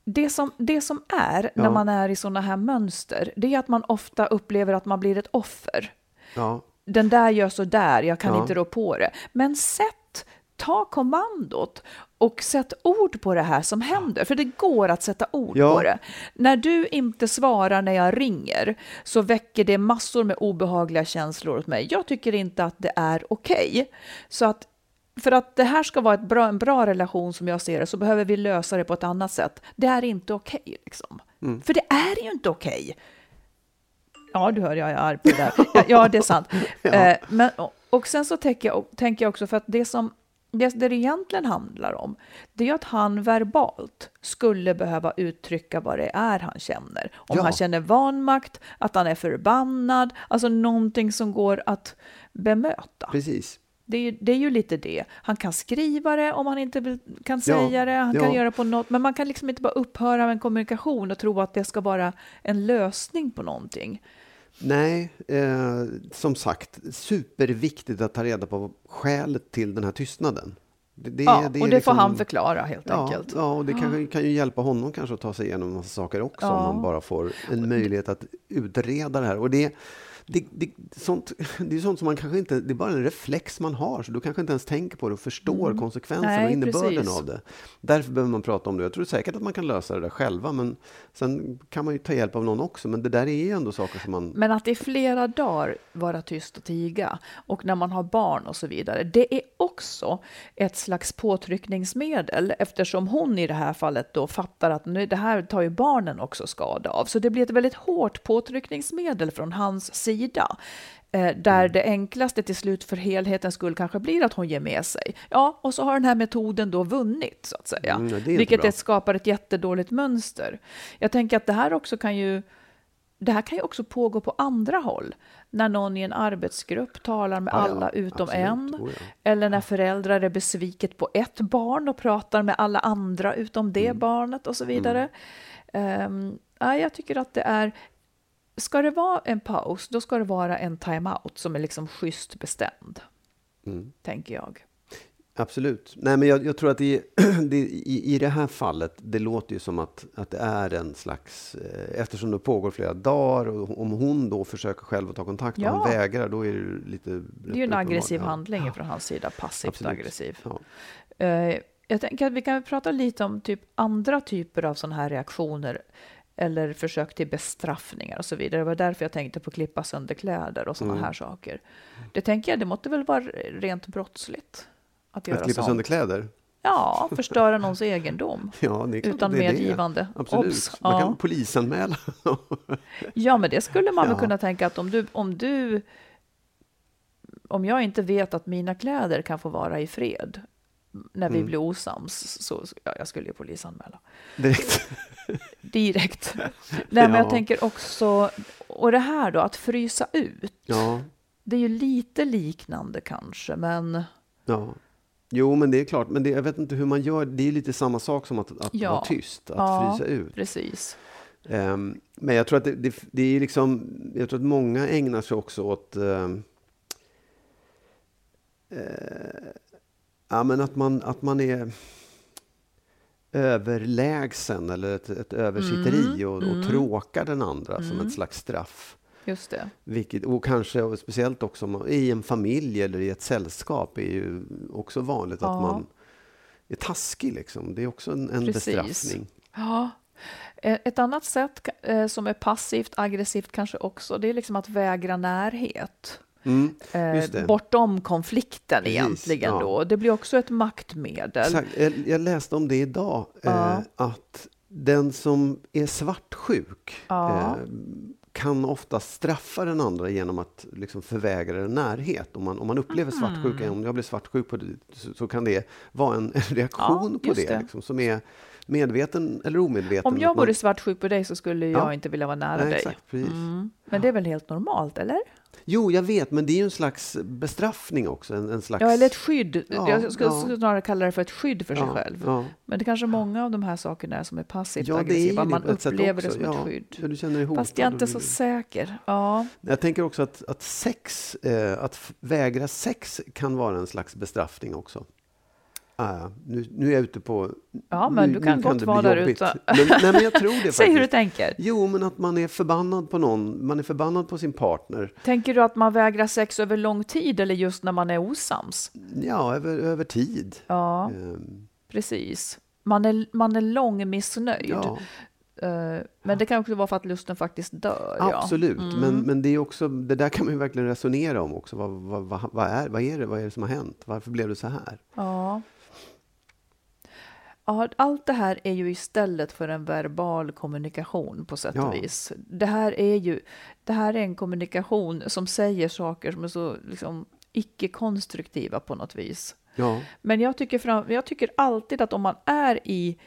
det som, det som är när Ja. man är i sådana här mönster, det är att man ofta upplever att man blir ett offer. Ja, Den där gör så där, jag kan Ja. inte rå på det. Men sätt, ta kommandot och sätt ord på det här som händer, för det går att sätta ord Ja. på det. När du inte svarar när jag ringer så väcker det massor med obehagliga känslor hos mig. Jag tycker inte att det är okej. Så att för att det här ska vara ett bra, en bra relation som jag ser det så behöver vi lösa det på ett annat sätt. Det är inte okej. liksom. Mm. För det är ju inte okej. Ja, du hör, jag är arg på det där. Ja, ja det är sant. Eh, men, och, sen så tänker jag, tänker jag också för att det som det, det egentligen handlar om, det är att han verbalt skulle behöva uttrycka vad det är han känner. Om Ja. han känner vanmakt, att han är förbannad, alltså någonting som går att bemöta. Precis. Det är, ju, det är ju lite det. Han kan skriva det om han inte vill, kan Ja, säga det. Han kan ja. göra på något. Men man kan liksom inte bara upphöra med en kommunikation och tro att det ska vara en lösning på någonting. Nej, eh, som sagt, superviktigt att ta reda på skälet till den här tystnaden. Det, det, ja, är och det liksom- får han förklara helt Ja, enkelt. ja, och det kan, kan ju hjälpa honom kanske att ta sig igenom en massa saker också om Ja. man bara får en möjlighet att utreda det här. Och det, det, det, sånt, det är sånt som man kanske inte, det är bara en reflex man har, så du kanske inte ens tänker på det och förstår konsekvenserna och Mm. Innebörden precis. av det. Därför behöver man prata om det. Jag tror säkert att man kan lösa det där själva, men sen kan man ju ta hjälp av någon också. Men det där är ju ändå saker som man... Men att i flera dagar vara tyst och tiga och när man har barn och så vidare, det är också ett slags påtryckningsmedel eftersom hon i det här fallet då fattar att nu, det här tar ju barnen också skada av. Så det blir ett väldigt hårt påtryckningsmedel från hans sida. Eh, där det enklaste till slut för helhetens skull kanske blir att hon ger med sig. Ja, och så har den här metoden då vunnit så att säga. Mm, ja, vilket ett, skapar ett jättedåligt mönster. Jag tänker att det här också kan ju det här kan ju också pågå på andra håll. När någon i en arbetsgrupp talar med Ja, ja, alla utom absolut. en. Oh, ja. Eller när föräldrar är besviket på ett barn och pratar med alla andra utom det Mm. barnet och så vidare. Ehm, ja, jag tycker att det är... Ska det vara en paus, då ska det vara en timeout som är liksom schysst bestämd. Mm. Tänker jag. Absolut. Nej, men jag, jag tror att det, det, i, i det här fallet, det låter ju som att, att det är en slags... Eh, eftersom det pågår flera dagar och om hon då försöker själv att ta kontakt och Ja. han vägrar, då är det lite... Det är ju en aggressiv handling från hans sida, passivt Absolut. aggressiv. Ja. Eh, jag tänker att vi kan prata lite om typ andra typer av sådana här reaktioner eller försök till bestraffningar och så vidare. Det var därför jag tänkte på klippa sönder kläder och sådana Mm. här saker. Det tänker jag, det måste väl vara rent brottsligt att göra Att klippa sånt. sönder kläder? Ja, förstöra någons egendom. Ja, klart Utan medgivande. Det. Absolut. Obs! Man Ja. kan polisanmäla. Ja, men det skulle man väl Ja. kunna tänka att om du, om du om jag inte vet att mina kläder kan få vara i fred när vi Mm. blir osams, så ja, jag skulle ju polisanmäla. Direkt. Direkt. Nej, men jag Ja. tänker också, och det här då, att frysa ut. Ja. Det är ju lite liknande kanske, men ja. Jo, men det är klart. Men det, jag vet inte hur man gör. Det är lite samma sak som att, att Ja. vara tyst, att Ja. frysa ut. precis. Ehm, men jag tror att det, det, det är liksom, jag tror att många ägnar sig också åt ehm, eh, ja, men att, man, att man är överlägsen eller ett, ett översitteri och, och tråkar den andra som ett slags straff. Just det. Vilket, och kanske och speciellt också man- i en familj eller i ett sällskap är ju också vanligt Ja. att man är taskig. Liksom. Det är också en, en Precis. bestraffning. Ja. Eh, Ett annat sätt eh, som är passivt aggressivt kanske också, det är liksom att vägra närhet. Mm, Eh, bortom konflikten Precis, egentligen ja. då. Det blir också ett maktmedel. Exakt. Jag, jag läste om det idag, Ja. eh, att den som är svartsjuk Ja. eh, kan ofta straffa den andra genom att liksom förvägra den närhet. Om man, om man upplever Mm. svartsjuka, om jag blir svartsjuk på det, så, så kan det vara en reaktion Ja, på det, det. Liksom, som är medveten eller omedveten. Om jag Att man- vore svartsjuk på dig så skulle jag Ja. inte vilja vara nära Nej, dig. exakt. Mm. Men det är väl helt normalt, eller? Jo, jag vet, men det är ju en slags bestraffning också. En, en slags... Ja, eller ett skydd. Ja, jag skulle ja. snarare kalla det för ett skydd för sig Ja, själv. Men det kanske många av de här sakerna är som är passivt Ja, aggressiva. Man upplever det som ett skydd. Du känner dig hotad Fast jag är inte så säker. Ja, Jag tänker också att, att sex, eh, att vägra sex kan vara en slags bestraffning också. Ah, nu, nu är jag ute på... Ja, men nu, du kan nu gott vara där ute. Men, nej, men jag tror det säg hur du faktiskt. tänker. Jo, men att man är förbannad på någon. Man är förbannad på sin partner. Tänker du att man vägrar sex över lång tid eller just när man är osams? Ja, över, över tid. Ja, Ehm, Precis. Man är, man är långmissnöjd. Ja, Eh, Men det kan också vara för att lusten faktiskt dör. ja. absolut. Mm. Men, men det, är också, det där kan man ju verkligen resonera om också. Vad, vad, vad, är, vad, är det, vad är det som har hänt? Varför blev det så här? Ja. Allt det här är ju istället för en verbal kommunikation på sätt Ja. och vis. Det här är ju det här är en kommunikation som säger saker som är så liksom, icke-konstruktiva på något vis. Ja, Men jag tycker, fram, jag tycker alltid att om man är i,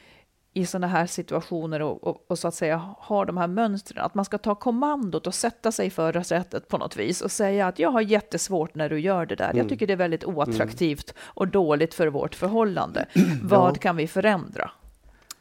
i sådana här situationer och, och, och så att säga har de här mönstren, att man ska ta kommandot och sätta sig i förarsätet på något vis och säga att jag har jättesvårt när du gör det där. Mm. Jag tycker det är väldigt oattraktivt och dåligt för vårt förhållande. Vad kan vi förändra?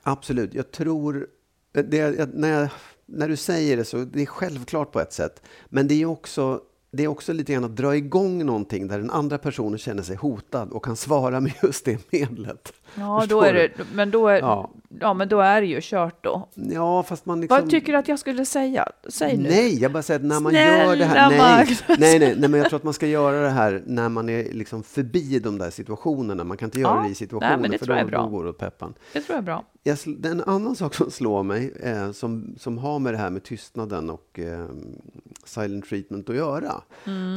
absolut. Jag tror... Det, när, jag, när du säger det så det är självklart på ett sätt. Men det är också, det är också lite grann att dra igång någonting där den andra personen känner sig hotad och kan svara med just det medlet. Ja, då är det, men då är, Ja. ja. men då är det ju kört då. Ja, fast man liksom... Vad tycker du att jag skulle säga? Säg nu. Nej, jag bara säger att när man Snälla gör det här... Nej, nej, nej, nej, men jag tror att man ska göra det här när man är liksom förbi de där situationerna. Man kan inte göra Ja, det i situationen, det för då, då går det åt peppan. Det tror jag är bra. Jag, en annan sak som slår mig, eh, som, som har med det här med tystnaden och eh, silent treatment att göra.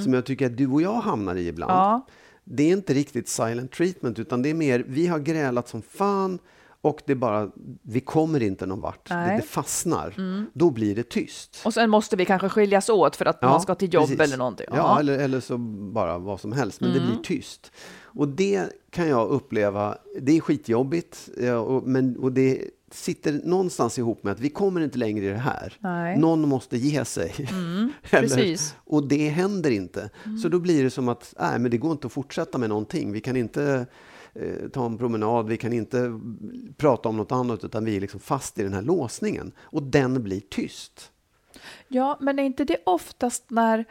Som jag tycker att du och jag hamnar i ibland. Mm. Ja. Det är inte riktigt silent treatment, utan det är mer, vi har grälat som fan och det är bara, vi kommer inte någon vart. Det. Mm. det fastnar. Då blir det tyst. Och sen måste vi kanske skiljas åt för att man ska till jobb precis. eller någonting. Ja, eller, eller så bara vad som helst, men det Mm. blir tyst. Och det kan jag uppleva, det är skitjobbigt, ja, och, men, och det sitter någonstans ihop med att vi kommer inte längre i det här. Nej. Mm, Någon måste ge sig. Eller- precis. och det händer inte. Mm. Så då blir det som att nej, men det går inte att fortsätta med någonting. Vi kan inte eh, ta en promenad, vi kan inte prata om något annat, utan vi är liksom fast i den här låsningen. Och den blir tyst. Ja, men är inte det oftast när,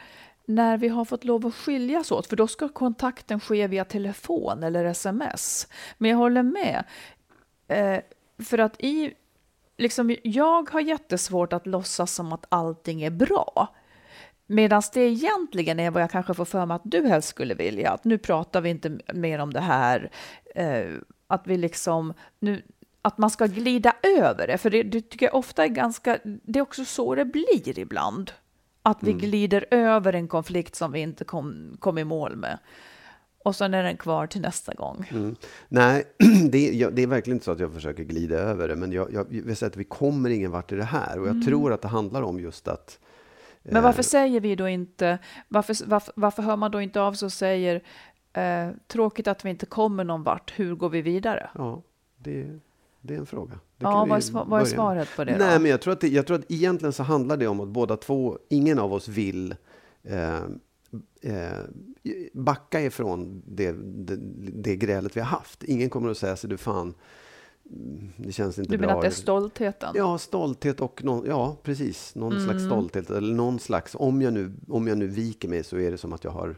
när vi har fått lov att skiljas åt? För då ska kontakten ske via telefon eller sms. Men jag håller med. Eh, för att i, liksom, jag har jättesvårt att låtsas som att allting är bra. Medan det egentligen är vad jag kanske får för mig att du helst skulle vilja. Att nu pratar vi inte mer om det här. Eh, att vi liksom, nu, att man ska glida över det. För det, det tycker jag ofta är ganska, det är också så det blir ibland. Att vi glider över en konflikt som vi inte kom, kom i mål med. Och sen är den kvar till nästa gång. Mm. Nej, det är, jag, det är verkligen inte så att jag försöker glida över det, men jag, jag vill säga att vi kommer ingen vart i det här. Och jag tror att det handlar om just att... Men eh, varför säger vi då inte, varför, varför, varför hör man då inte av sig och säger eh, tråkigt att vi inte kommer någon vart, hur går vi vidare? Ja, det, det är en fråga. Ja, vad är, vad är svaret på det Nej, då? men jag tror, att det, jag tror att egentligen så handlar det om att båda två, ingen av oss vill eh, eh, backa ifrån det, det, det grälet vi har haft. Ingen kommer att säga sig, du fan, det känns inte Du bra. menar att det är stoltheten? Ja, stolthet och någon, ja, precis. Någon Mm. slags stolthet. Eller någon slags, om jag, nu, om jag nu viker mig så är det som att jag har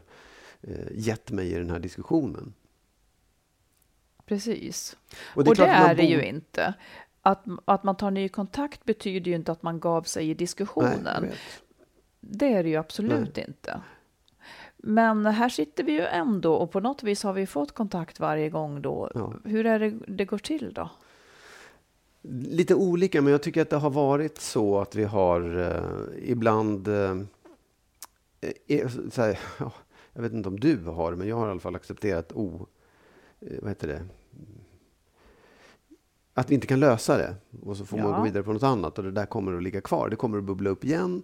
eh, gett mig i den här diskussionen. Precis. Och Och det det är är, klart att man det ju inte. Att, att man tar ny kontakt betyder ju inte att man gav sig i Nej, diskussionen. vet. det är det ju absolut inte. Men här sitter vi ju ändå och på något vis har vi fått kontakt varje gång då. Ja. Hur är det det går till då? Lite olika, men jag tycker att det har varit så att vi har eh, ibland... Eh, eh, här, ja, jag vet inte om du har men jag har i alla fall accepterat o... Eh, vad heter det? Att vi inte kan lösa det. Och så får man Ja. gå vidare på något annat och det där kommer att ligga kvar. Det kommer att bubbla upp igen.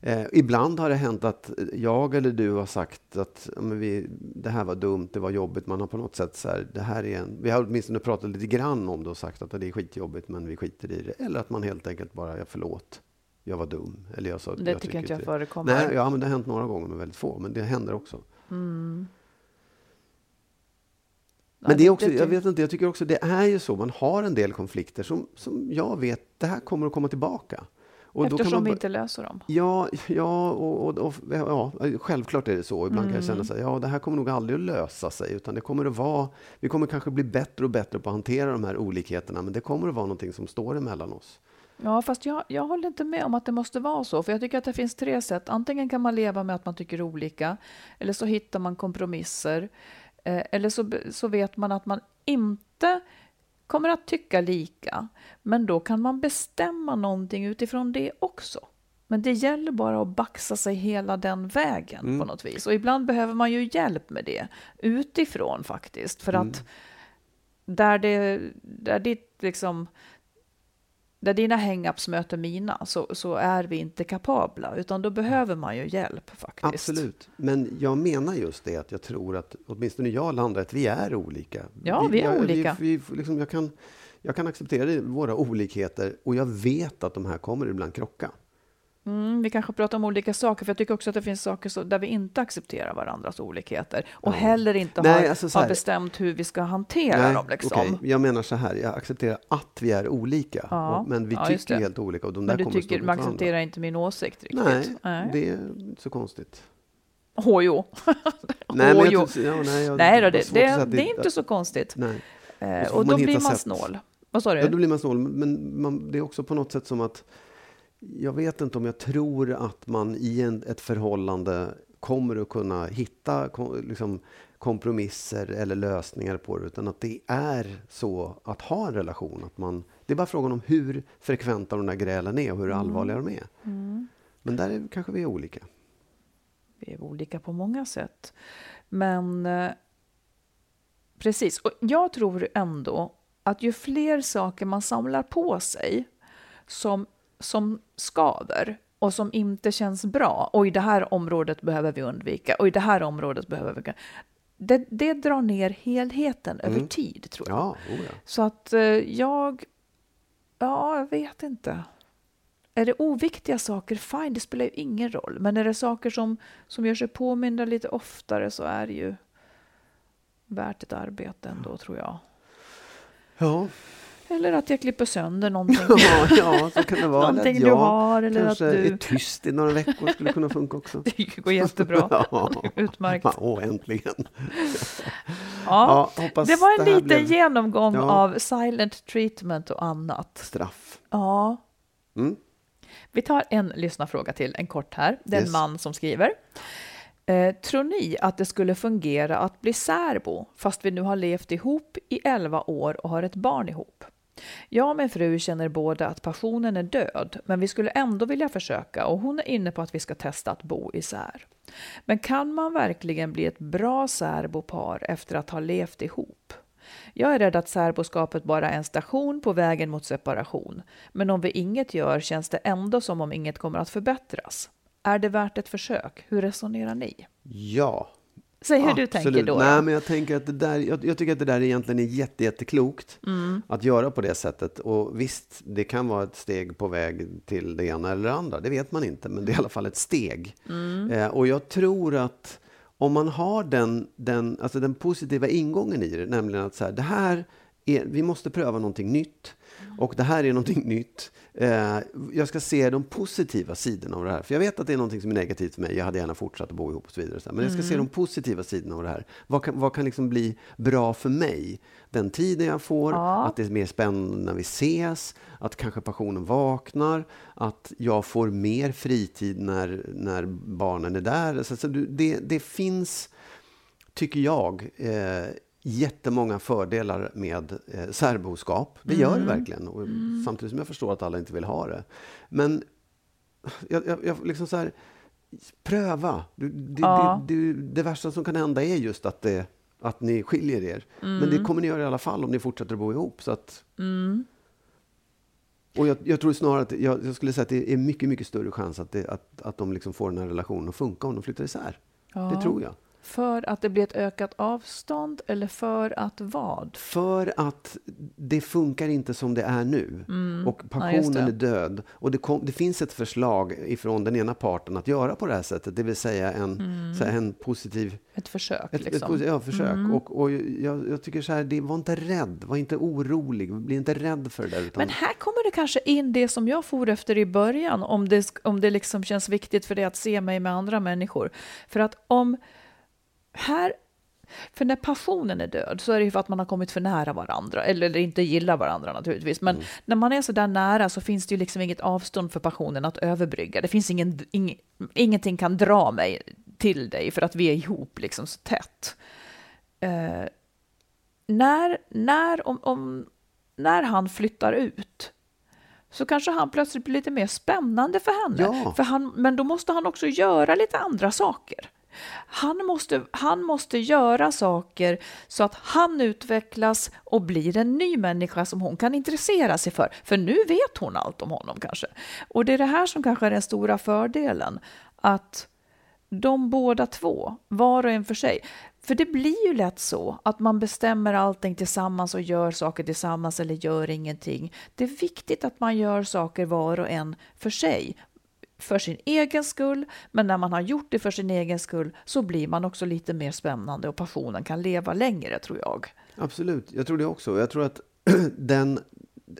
Eh, ibland har det hänt att jag eller du har sagt att vi, det här var dumt, det var jobbigt. Man har på något sätt så här, det här är en, vi har åtminstone pratat lite grann om det och sagt att det är skitjobbigt men vi skiter i det. Eller att man helt enkelt bara, ja, förlåt, jag var dum. Eller jag sa, Det jag tycker inte jag förekommer. Nej, ja, men det har hänt några gånger men väldigt få. Men det händer också. Mm. Men det är också, jag vet inte, jag tycker också det är ju så, man har en del konflikter som, som jag vet, det här kommer att komma tillbaka. Och Eftersom man vi inte löser dem. Ja, ja, och, och, och, ja, självklart är det så. Ibland kan jag Mm. känna så här, ja, det här kommer nog aldrig att lösa sig, utan det kommer att vara, vi kommer kanske bli bättre och bättre på att hantera de här olikheterna, men det kommer att vara någonting som står emellan oss. Ja, fast jag, jag håller inte med om att det måste vara så. För jag tycker att det finns tre sätt. Antingen kan man leva med att man tycker olika. Eller så hittar man kompromisser. Eh, eller så, så vet man att man inte kommer att tycka lika, men då kan man bestämma någonting utifrån det också. Men det gäller bara att baxa sig hela den vägen Mm. på något vis. Och ibland behöver man ju hjälp med det utifrån faktiskt. För Mm. att där, det, där ditt liksom där dina hang-ups möter mina så, så är vi inte kapabla, utan då behöver man ju hjälp faktiskt. Absolut. Men jag menar just det att jag tror att åtminstone jag landar att vi är olika. Ja, vi är jag, olika. Vi, vi, liksom, jag, kan, jag kan acceptera våra olikheter och jag vet att de här kommer ibland krocka. Mm, vi kanske pratar om olika saker, för jag tycker också att det finns saker så, där vi inte accepterar varandras olikheter och heller inte Nej, har, alltså så har bestämt hur vi ska hantera Nej, dem. Liksom. okej. Jag menar så här, jag accepterar att vi är olika, Ja, och, men vi ja, tycker helt olika och de Men där du tycker, man accepterar varandra. inte min åsikt riktigt? Nej, det är inte så konstigt. Åh, jo. Nej, jo. ja, nej, jag- Nej då, det, är inte så konstigt. Nej. Eh, Och då blir man sätt. snål. Vad sa du? Ja, då blir man snål, men man, det är också på något sätt som att jag vet inte om jag tror att man i en, ett förhållande kommer att kunna hitta liksom, kompromisser eller lösningar på det, utan att det är så att ha en relation. Att man, det är bara frågan om hur frekventa de där grälen är och hur allvarliga de är. Men där är, kanske vi är olika. Vi är olika på många sätt. Men eh, precis, och jag tror ändå att ju fler saker man samlar på sig som, som skaver och som inte känns bra, och i det här området behöver vi undvika, och i det här området behöver vi... Det, det drar ner helheten över tid, tror jag. Ja, oh ja. Så att eh, jag... Ja, jag vet inte. Är det oviktiga saker, fine, det spelar ju ingen roll. Men är det saker som, som gör sig påminda lite oftare så är det ju värt ett arbete ändå, tror jag. Ja, Eller att jag klipper sönder någonting. ja, ja så kan det vara. Någonting du har, eller kanske att du- är tyst i några veckor skulle kunna funka också. Det går jättebra. Ja. Utmärkt. Åh, äntligen. Ja, Ja, det var en det liten blev genomgång Ja. av silent treatment och annat. straff. Ja, Mm. Vi tar en lyssnarfråga till, en kort här. Det är en Yes. man som skriver. Eh, tror ni att det skulle fungera att bli särbo fast vi nu har levt ihop i 11 år och har ett barn ihop? Jag och min fru känner båda att passionen är död, men vi skulle ändå vilja försöka och hon är inne på att vi ska testa att bo isär. Men kan man verkligen bli ett bra särbopar efter att ha levt ihop? Jag är rädd att särboskapet bara är en station på vägen mot separation. Men om vi inget gör känns det ändå som om inget kommer att förbättras. Är det värt ett försök? Hur resonerar ni? Ja. Säg hur du tänker då. Nej, men jag, tänker att det där, jag, jag tycker att det där egentligen är jätte, jätteklokt Mm. att göra på det sättet. Och visst, det kan vara ett steg på väg till det ena eller det andra. Det vet man inte, men det är i alla fall ett steg. Mm. Eh, och jag tror att om man har den, den, alltså den positiva ingången i det, nämligen att så här, det här är, vi måste pröva någonting nytt och det här är någonting nytt. Eh, jag ska se de positiva sidorna av det här. För jag vet att det är någonting som är negativt för mig. Jag hade gärna fortsatt att bo ihop och så vidare. Men jag ska Mm. se de positiva sidorna av det här. Vad kan, vad kan liksom bli bra för mig? Den tiden jag får, Ja. att det är mer spännande när vi ses, att kanske passionen vaknar, att jag får mer fritid när, när barnen är där. Så, så det, det finns, tycker jag, eh, jättemånga fördelar med eh, särboskap. Det gör det verkligen. Och Samtidigt som jag förstår att alla inte vill ha det. Men jag, jag, jag liksom så här, pröva. Du, det, Ja. det, det, det värsta som kan hända är just att, att ni skiljer er. Men det kommer ni göra i alla fall om ni fortsätter att bo ihop. Så att, och jag, jag tror snarare att jag, jag skulle säga att det är mycket, mycket större chans att, att, att de liksom får den här relationen att funka om de flyttar isär. Ja. Det tror jag. För att det blir ett ökat avstånd eller för att vad? För att det funkar inte som det är nu. Och Mm. Ja, just passionen det. är död. Och det, kom, det finns ett förslag ifrån den ena parten att göra på det här sättet. Det vill säga en, så här, en positiv Ett försök ett, liksom. ett, ja, försök. Och, och jag, jag tycker så här, det, var inte rädd, var inte orolig, bli inte rädd för det där. Utan, Men här kommer det kanske in det som jag for efter i början, om det, om det liksom känns viktigt för dig att se mig med andra människor. För att om här, för när passionen är död så är det ju för att man har kommit för nära varandra, eller, eller inte gillar varandra naturligtvis. Men när man är så där nära så finns det ju liksom inget avstånd för passionen att överbrygga. Det finns ingen, ing, ingenting kan dra mig till dig för att vi är ihop liksom så tätt. Eh, när, när om, om, när han flyttar ut så kanske han plötsligt blir lite mer spännande för henne. Ja. För han, men då måste han också göra lite andra saker. Han måste, han måste göra saker så att han utvecklas och blir en ny människa som hon kan intressera sig för. För nu vet hon allt om honom kanske. Och det är det här som kanske är den stora fördelen. Att de båda två, var och en för sig. För det blir ju lätt så att man bestämmer allting tillsammans och gör saker tillsammans eller gör ingenting. Det är viktigt att man gör saker var och en för sig. För sin egen skull, men när man har gjort det för sin egen skull så blir man också lite mer spännande och passionen kan leva längre tror jag. Absolut, jag tror det också. Jag tror att den,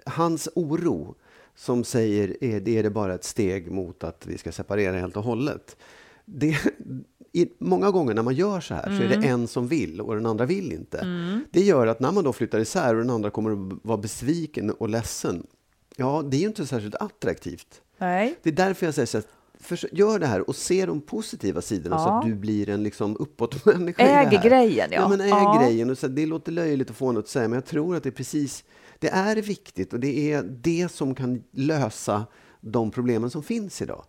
hans oro som säger är det är det bara ett steg mot att vi ska separera helt och hållet. Det, i, många gånger när man gör så här så är det en som vill och den andra vill inte. Det gör att när man då flyttar isär och den andra kommer att vara besviken och ledsen, ja, det är ju inte särskilt attraktivt. Nej. Det är därför jag säger så här, för, gör det här och se de positiva sidorna så Ja. att du blir en liksom uppåt-människa här. grejen, ja. ja. men äg Ja. grejen. Och så, här, det låter löjligt att få något att säga, men jag tror att det är precis, det är viktigt och det är det som kan lösa de problemen som finns idag.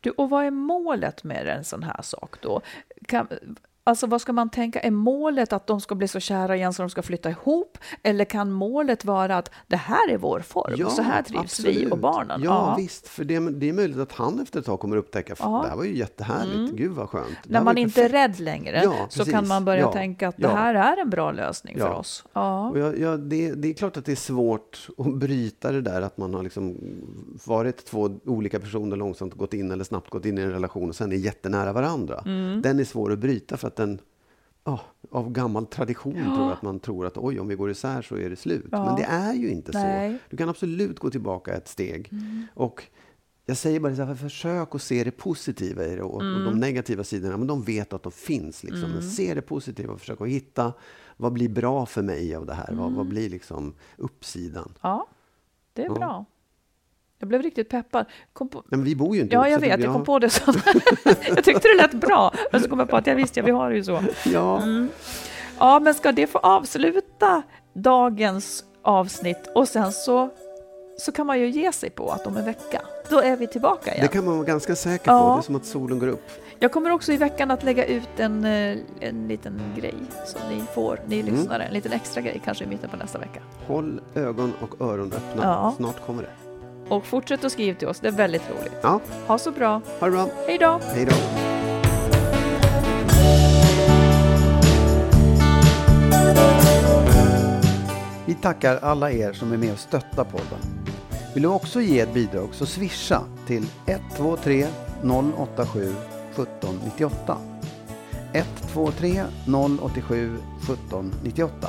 Du, och vad är målet med en sån här sak då? Kan, alltså vad ska man tänka, är målet att de ska bli så kära igen så de ska flytta ihop? Eller kan målet vara att det här är vår form, så här trivs vi och absolut. barnen? Ja, visst. För det, det är möjligt att han efter ett tag kommer upptäcka, Ja. det här var ju jättehärligt, gud vad skönt. När man inte är rädd längre Ja, så kan man börja Ja, tänka att ja. det här är en bra lösning för Ja. oss. Ja. Och jag, jag, det, det är klart att det är svårt att bryta det där att man har liksom varit två olika personer långsamt gått in eller snabbt gått in i en relation och sen är jättenära varandra. Mm. Den är svår att bryta för att den ja, av gammal tradition tror jag att man tror att oj, om vi går isär så är det slut. Ja. Men det är ju inte Nej. Mm. så. Du kan absolut gå tillbaka ett steg. Och jag säger bara så här, försök att se det positiva i det och, och Mm. de negativa sidorna, men de vet att de finns. Liksom. Men se det positiva och försök att hitta vad blir bra för mig av det här? Vad, Mm. vad blir liksom uppsidan? ja, det är Ja. bra. Jag blev riktigt peppad. På, Men vi bor ju inte ja, jag vet, jag kom på det så. jag tyckte det lät bra. Men så kom jag på att jag visste, ja, vi har det ju så. Ja, Mm. Ja, men ska det få avsluta dagens avsnitt och sen så, så kan man ju ge sig på att om en vecka, då är vi tillbaka igen. det kan man vara ganska säker på. Ja. Det är som att solen går upp. Jag kommer också i veckan att lägga ut en, eh, en liten grej som ni får, ni Mm. lyssnare, en liten extra grej kanske i mitten på nästa vecka. Håll ögon och öron öppna. Ja. Snart kommer det. Och fortsätt att skriva till oss, det är väldigt roligt. Ja, Ha så bra, ha det bra. hej då! Hej då. Vi tackar alla er som är med och stöttar podden. Vill du också ge ett bidrag så swisha till 123 087 1798. 123 087 1798.